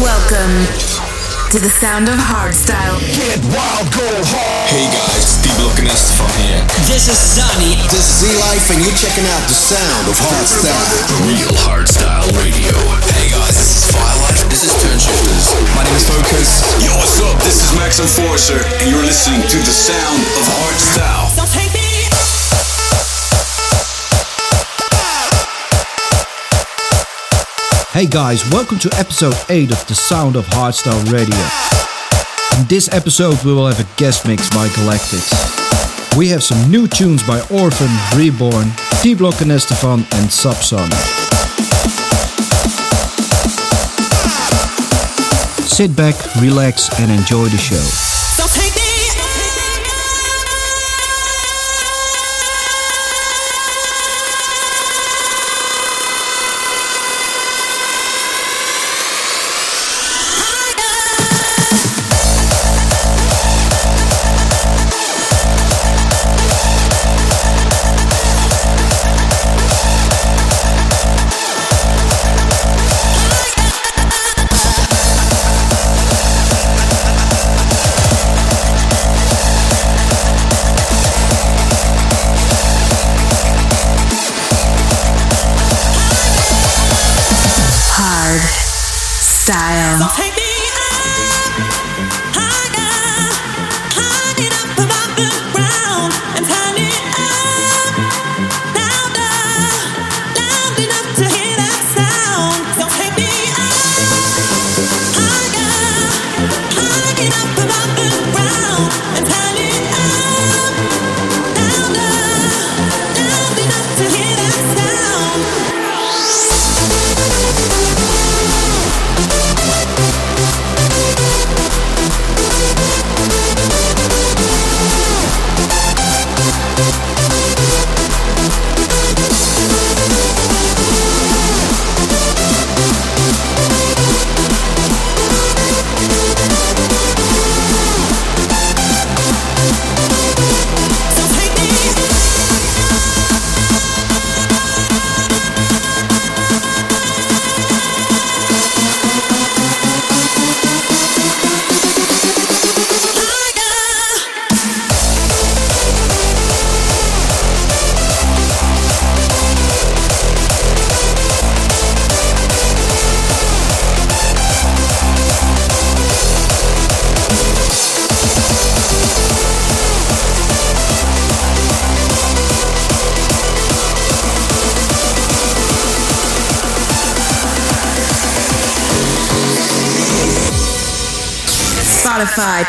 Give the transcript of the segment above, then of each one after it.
Welcome to the sound of hardstyle. Get wild, go hard. Hey guys, Steve Lokenest from here. This is Sunny. This is Z-Life and you're checking out the sound of hardstyle. The real hardstyle radio. Hey guys, this is Firelight. This is Toneshifterz. My name is Focus. Yo, what's up? This is Max Enforcer, and you're listening to the sound of hardstyle. Hey guys, welcome to episode 8 of The Sound of Hardstyle Radio. In this episode, we will have a guest mix by Galactixx. We have some new tunes by Orphan, Rebourne, T Block and S-te-Fan, and Sub Sonik. Sit back, relax, and enjoy the show.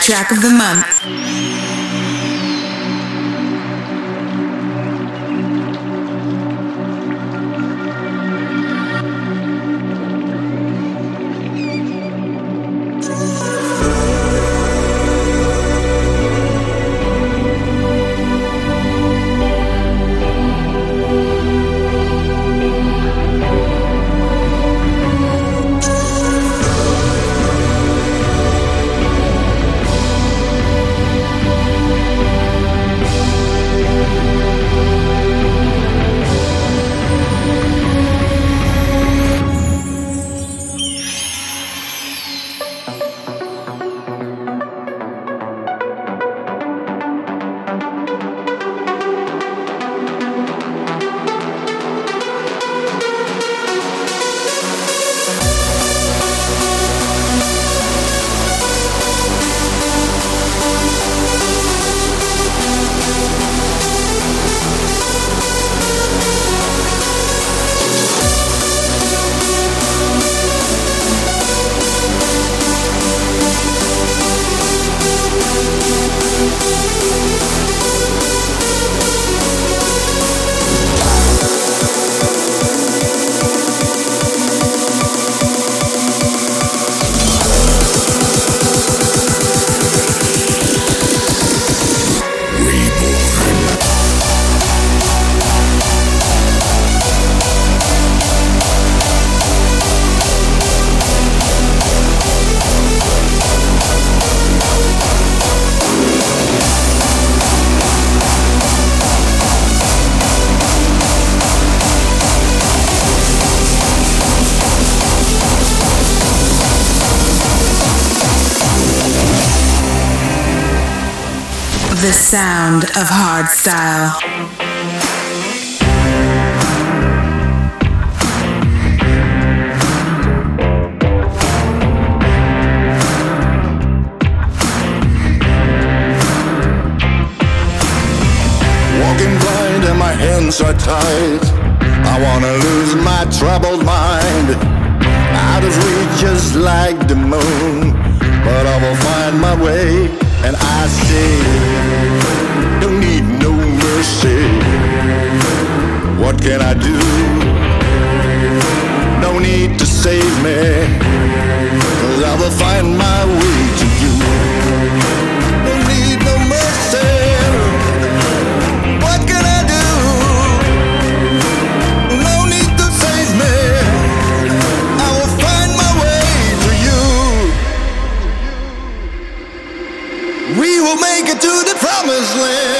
Track of the month. Sound of hardstyle. Walking blind and my hands are tied. I wanna lose my troubled mind. Out of reach just like the moon. But I will find my way and I no mercy. What can I do? No need to save me. Cause I will find my way to you. Don't need no mercy. What can I do? No need to save me. I will find my way to you. We will make it to the promised land.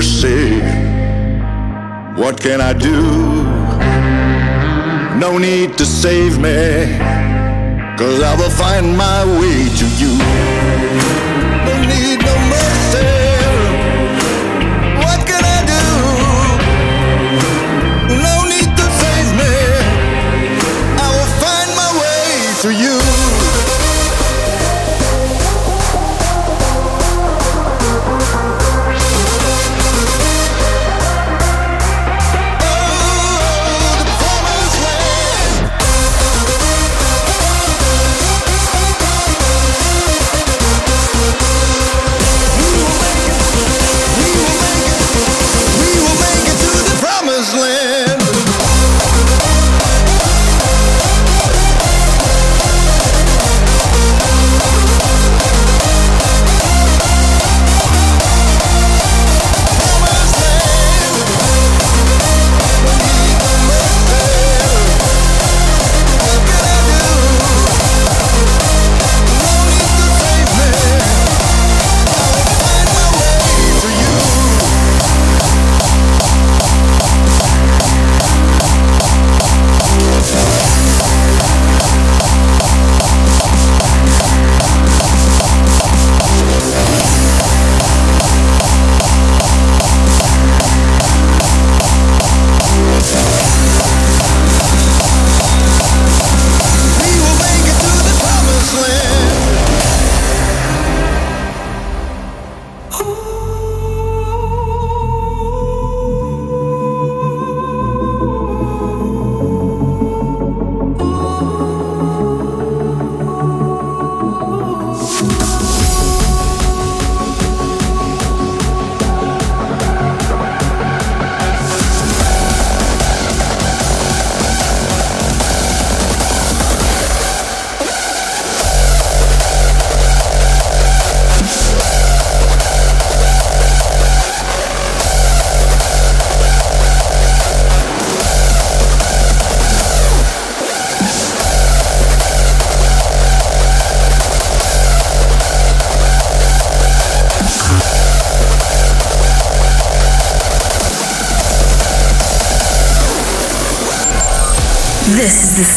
Mercy. What can I do? No need to save me. Cause I will find my way to you. Don't need no mercy.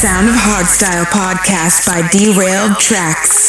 Sound of Hardstyle podcast by Derailed Traxx.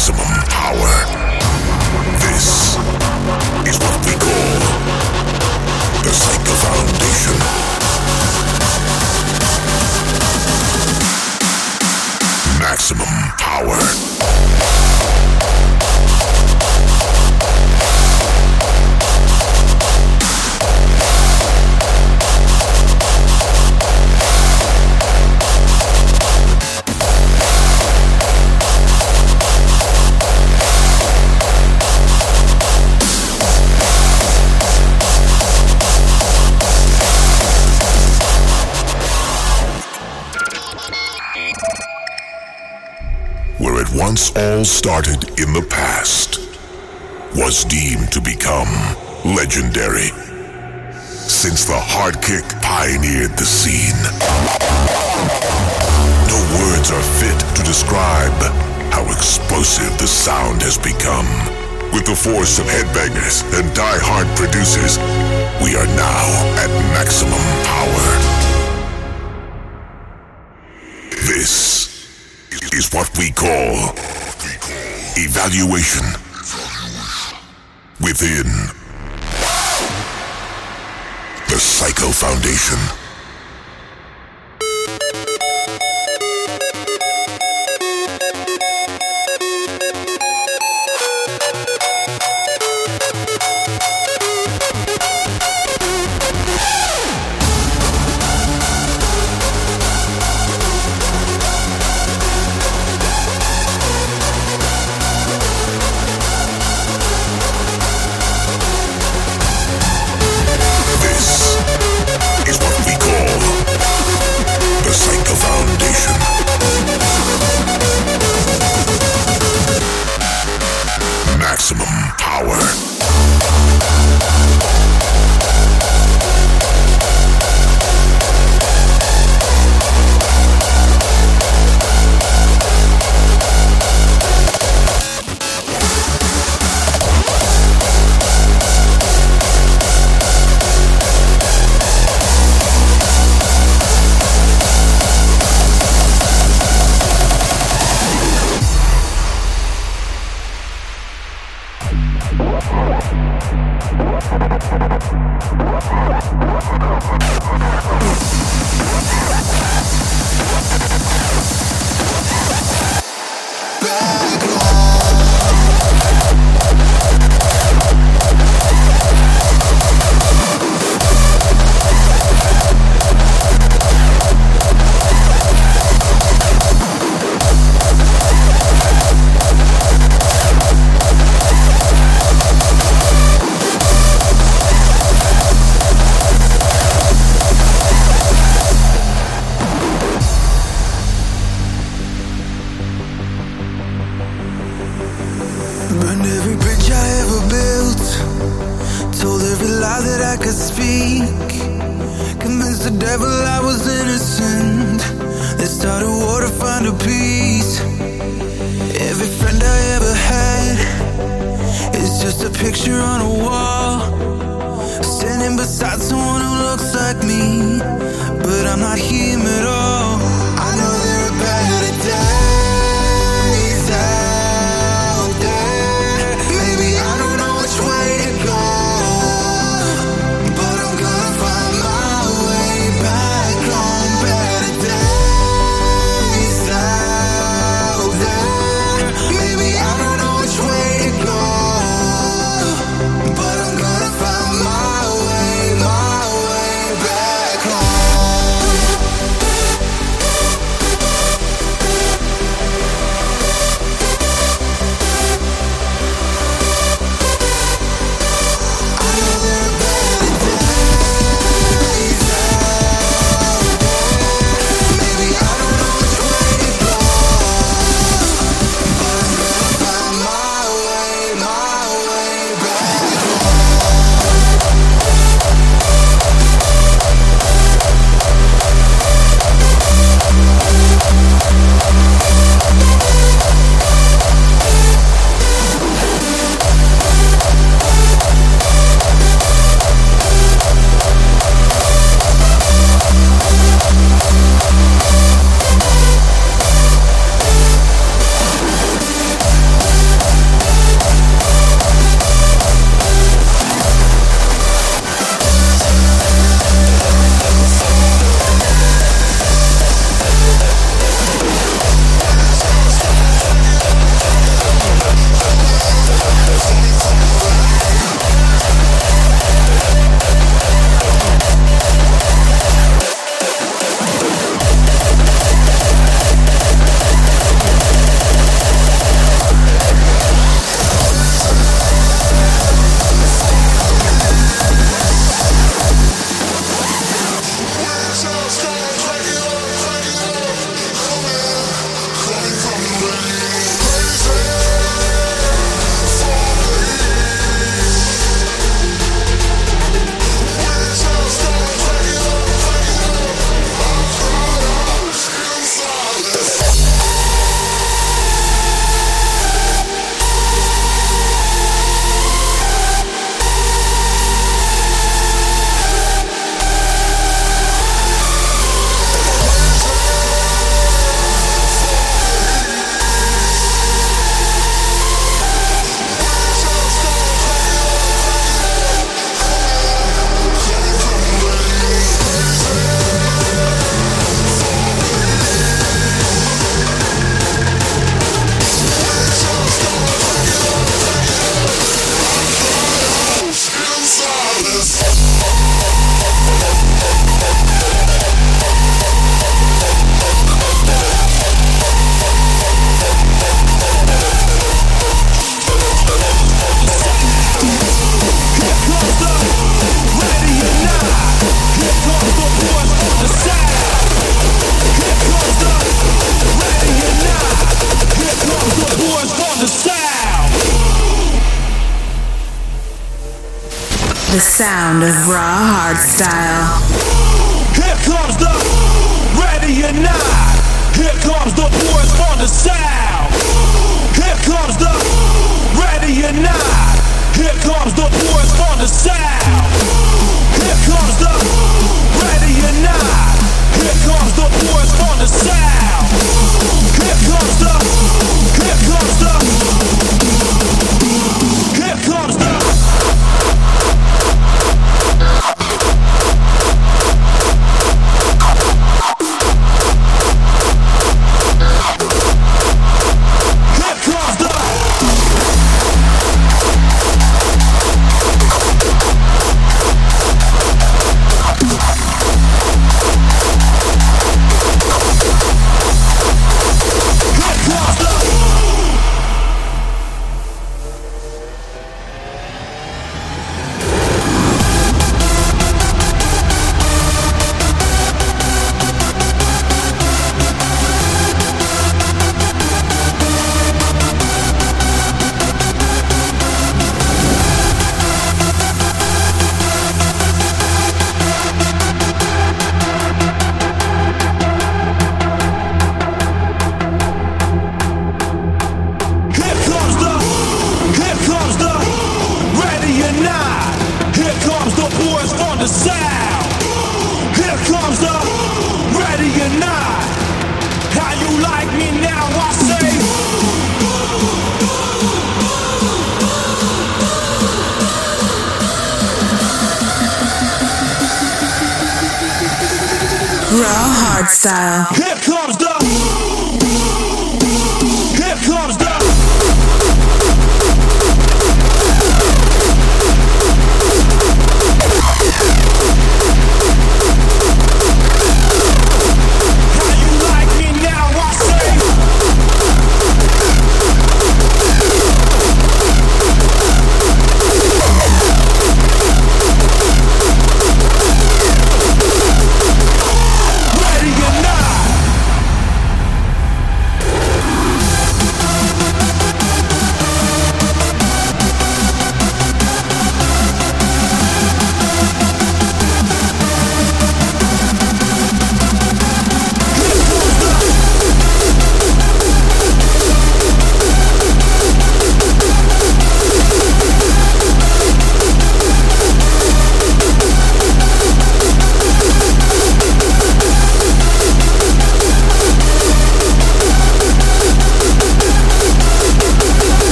Maximum power. All started in the past, was deemed to become legendary. Since the hard kick pioneered the scene, no words are fit to describe how explosive the sound has become. With the force of headbangers and die-hard producers, we are now at maximum power. This is what we call evaluation within the Psyko Foundation.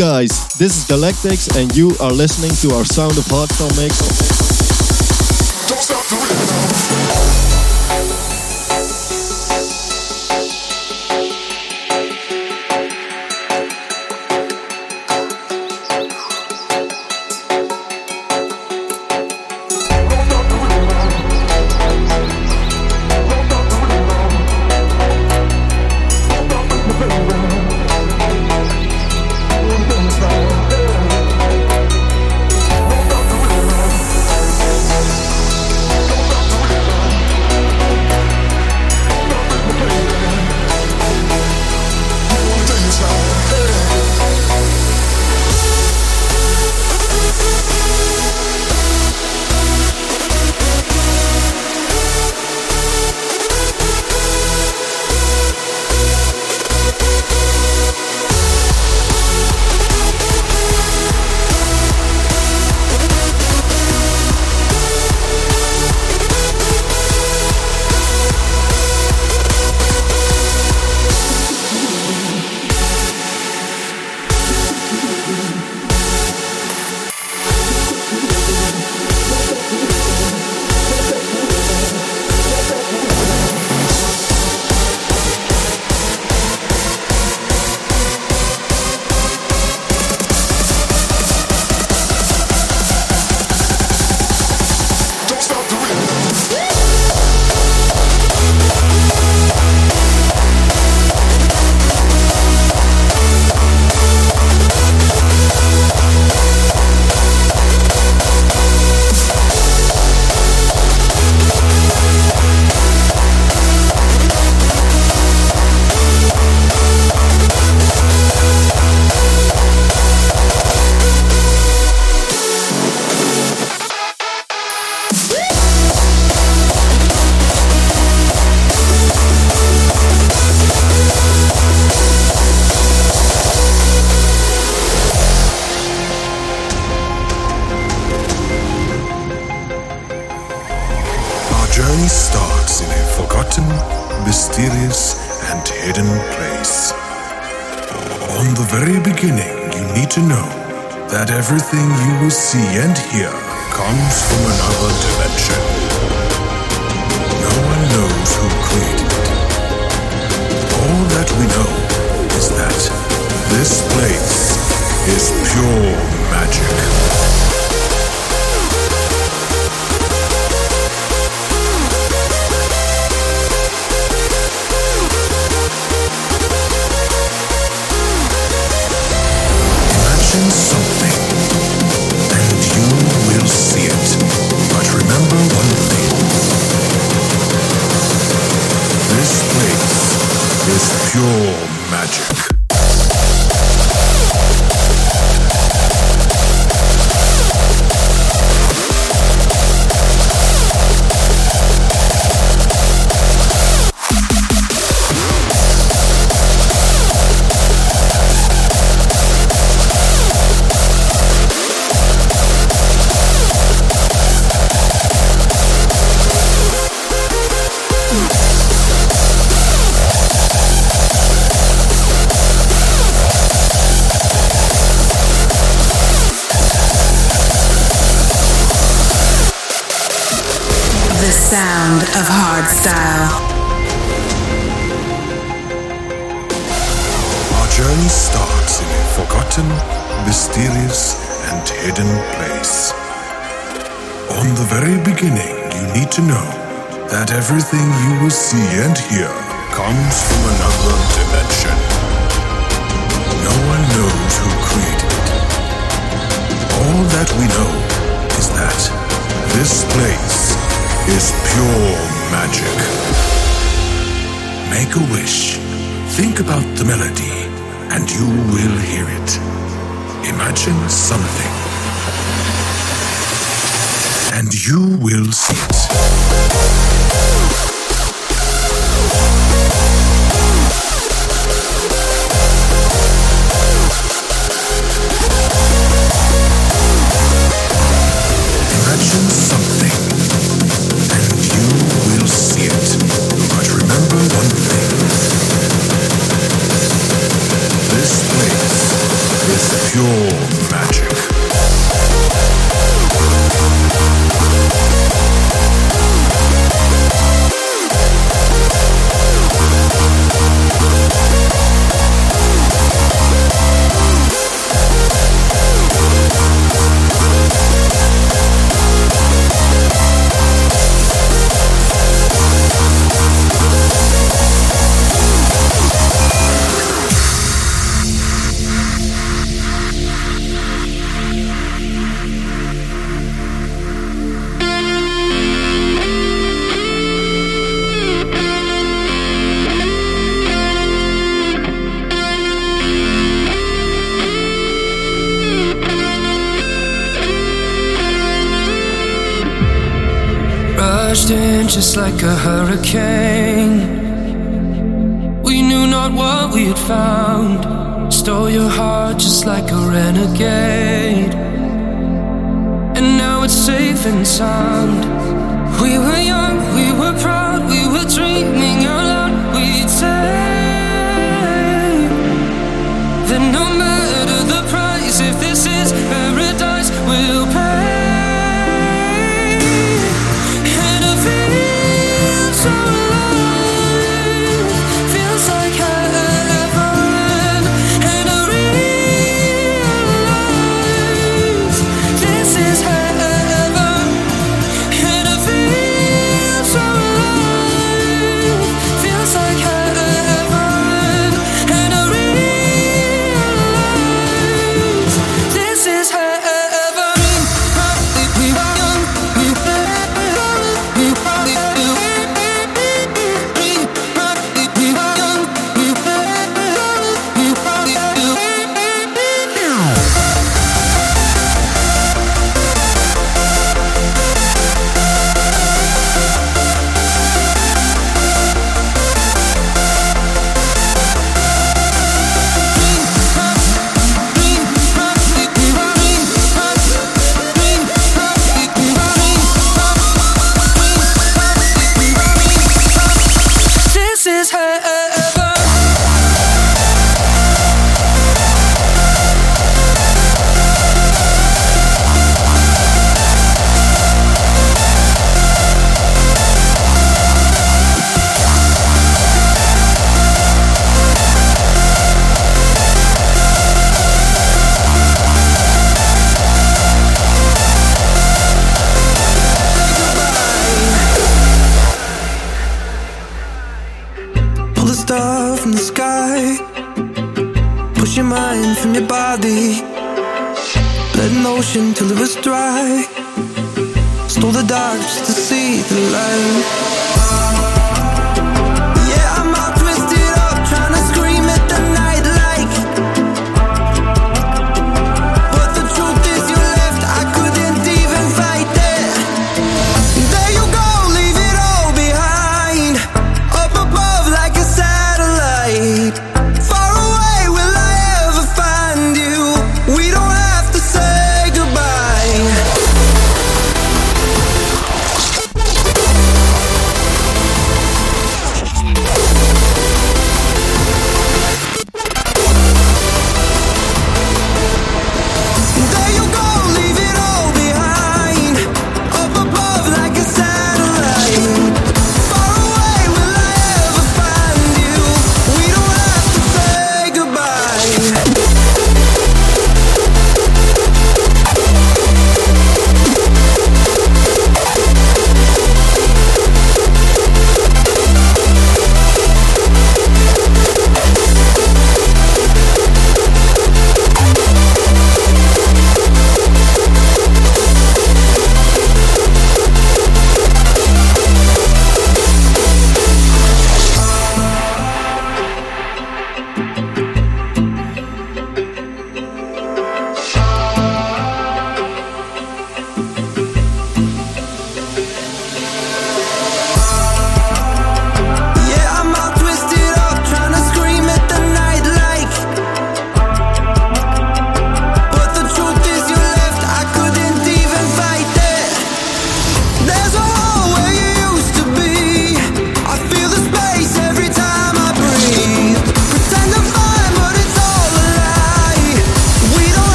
guys. This is Galactixx, and you are listening to our Sound of hardstyle mix. You will see. Like a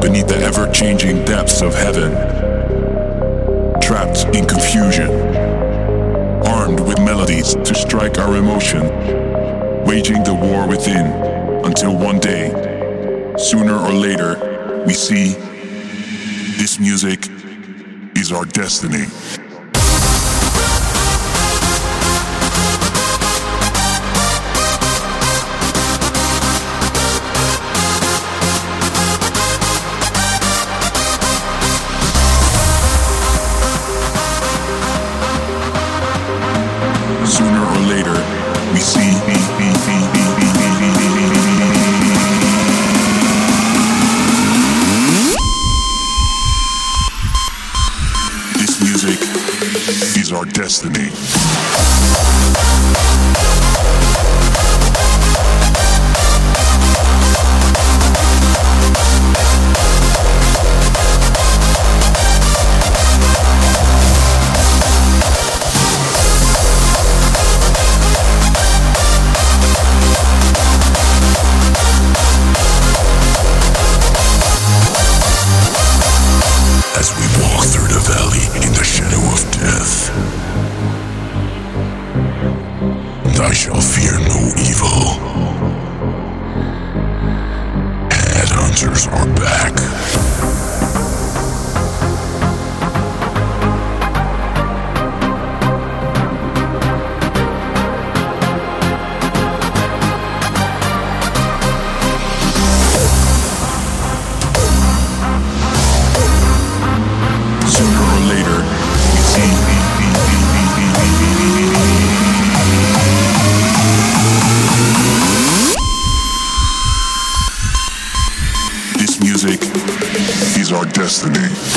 beneath the ever changing depths of heaven. Trapped in confusion, armed with melodies to strike our emotion, waging the war within until one day, sooner or later, we see this music is our destiny. destiny. Destiny.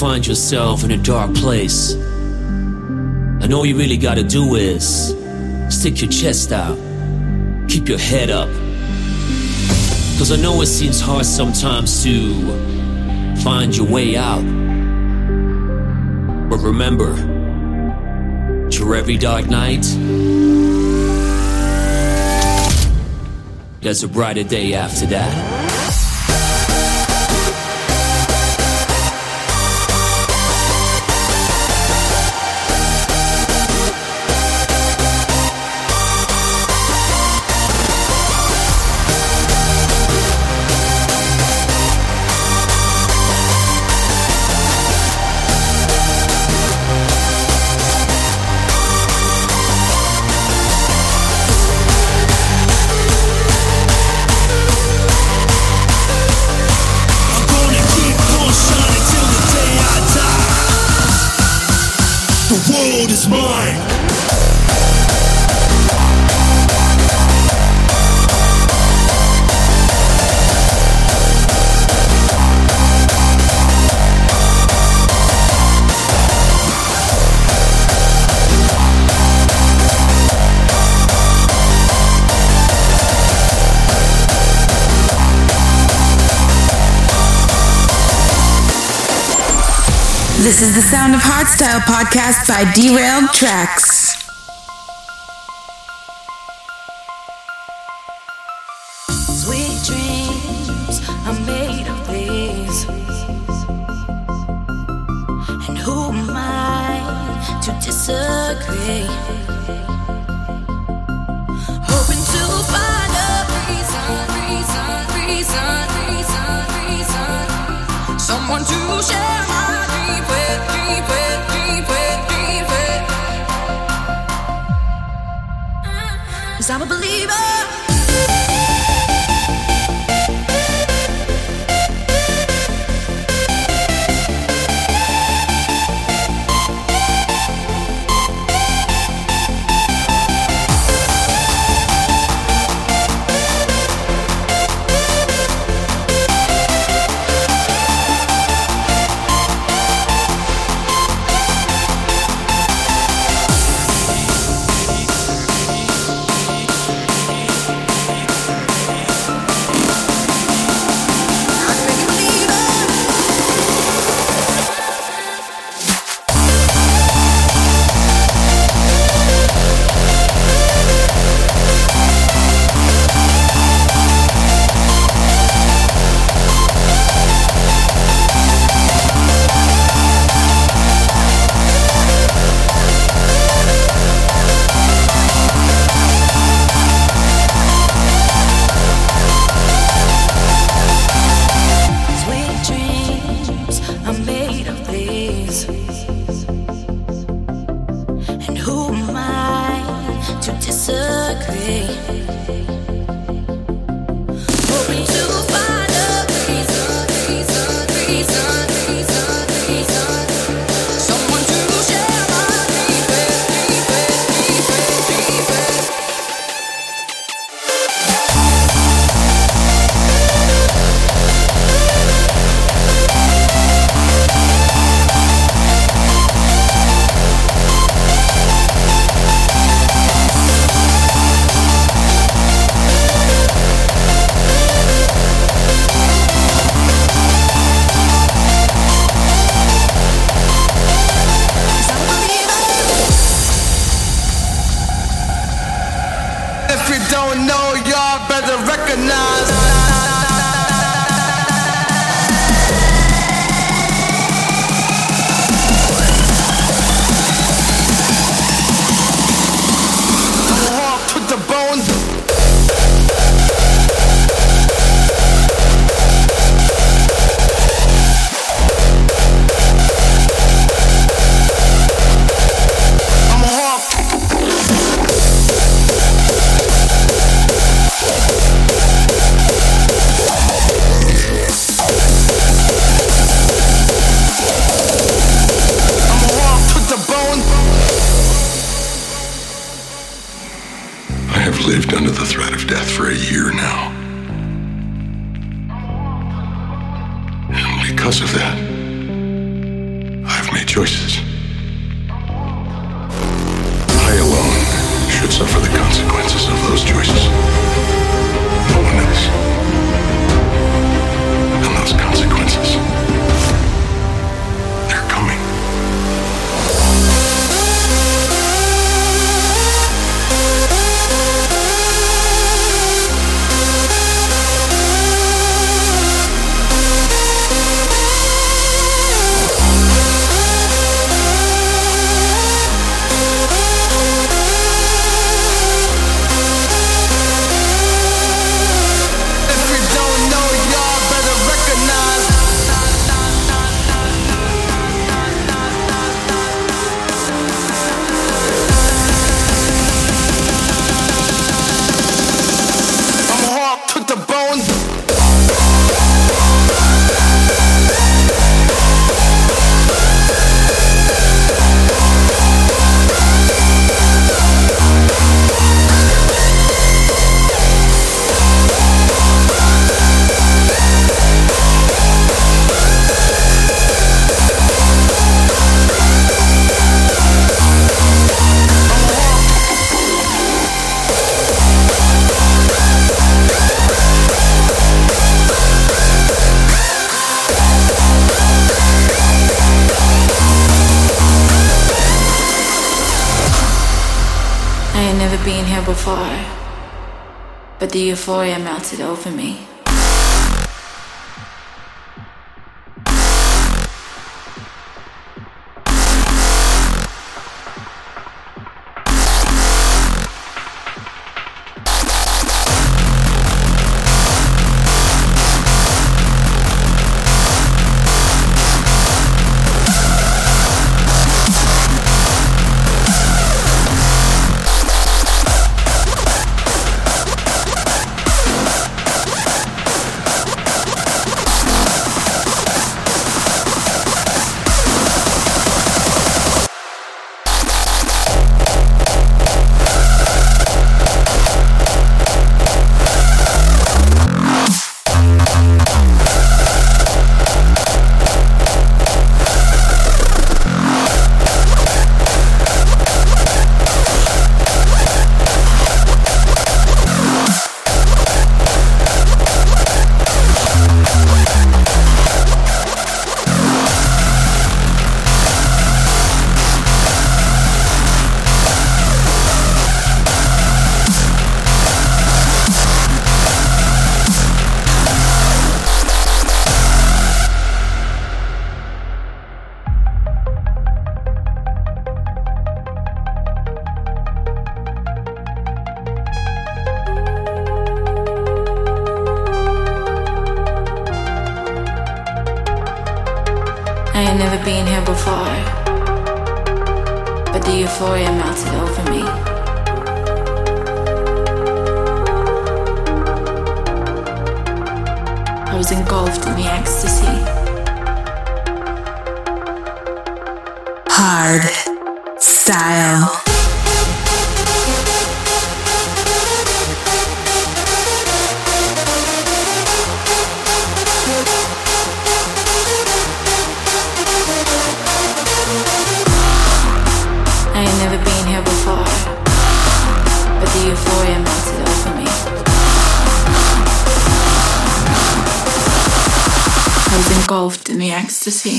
Find yourself in a dark place. And all you really gotta do is stick your chest out, keep your head up. Cause I know it seems hard sometimes to find your way out. But remember, through every dark night, there's a brighter day after that. This is the Sound of Hardstyle podcast by Derailed Traxx. never been here before, but the euphoria melted over me. engulfed in the ecstasy. Hard style. engulfed in the ecstasy.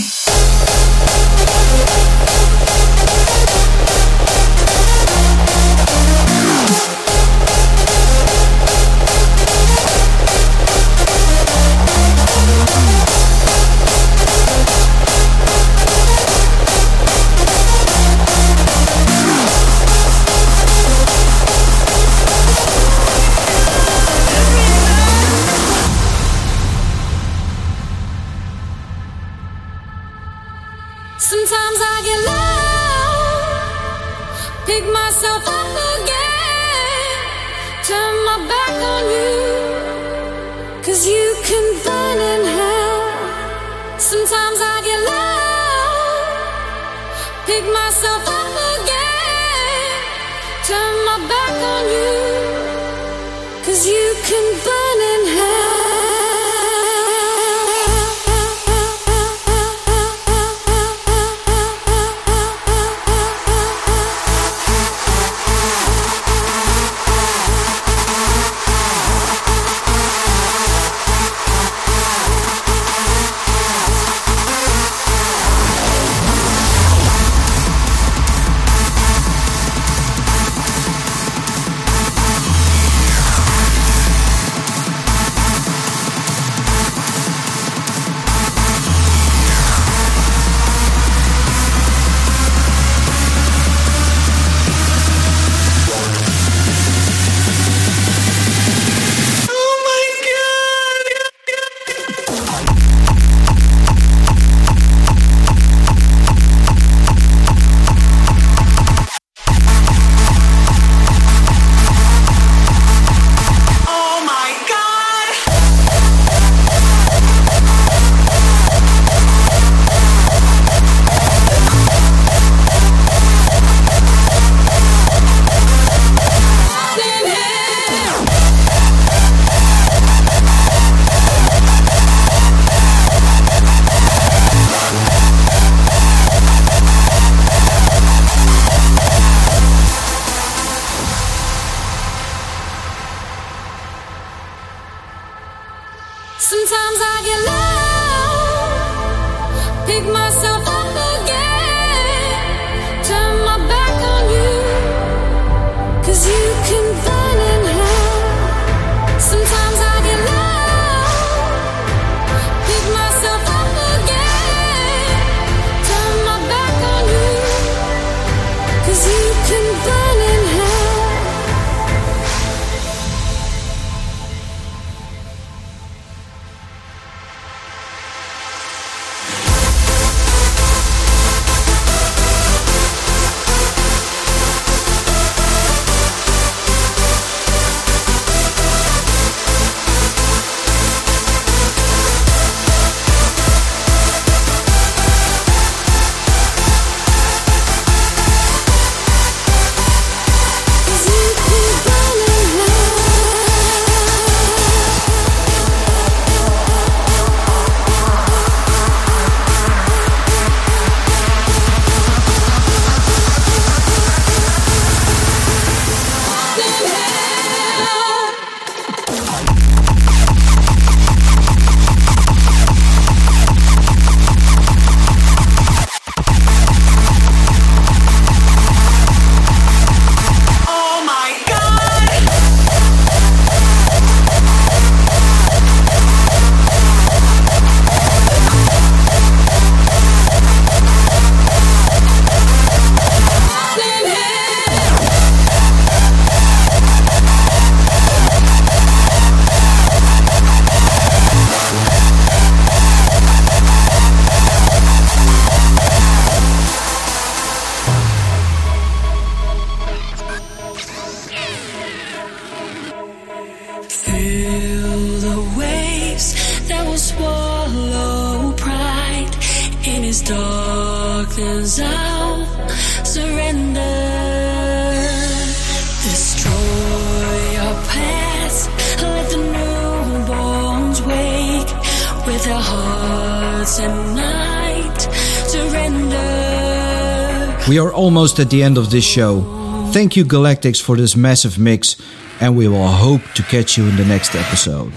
almost at the end of this show. Thank you, Galactixx, for this massive mix, and we will hope to catch you in the next episode.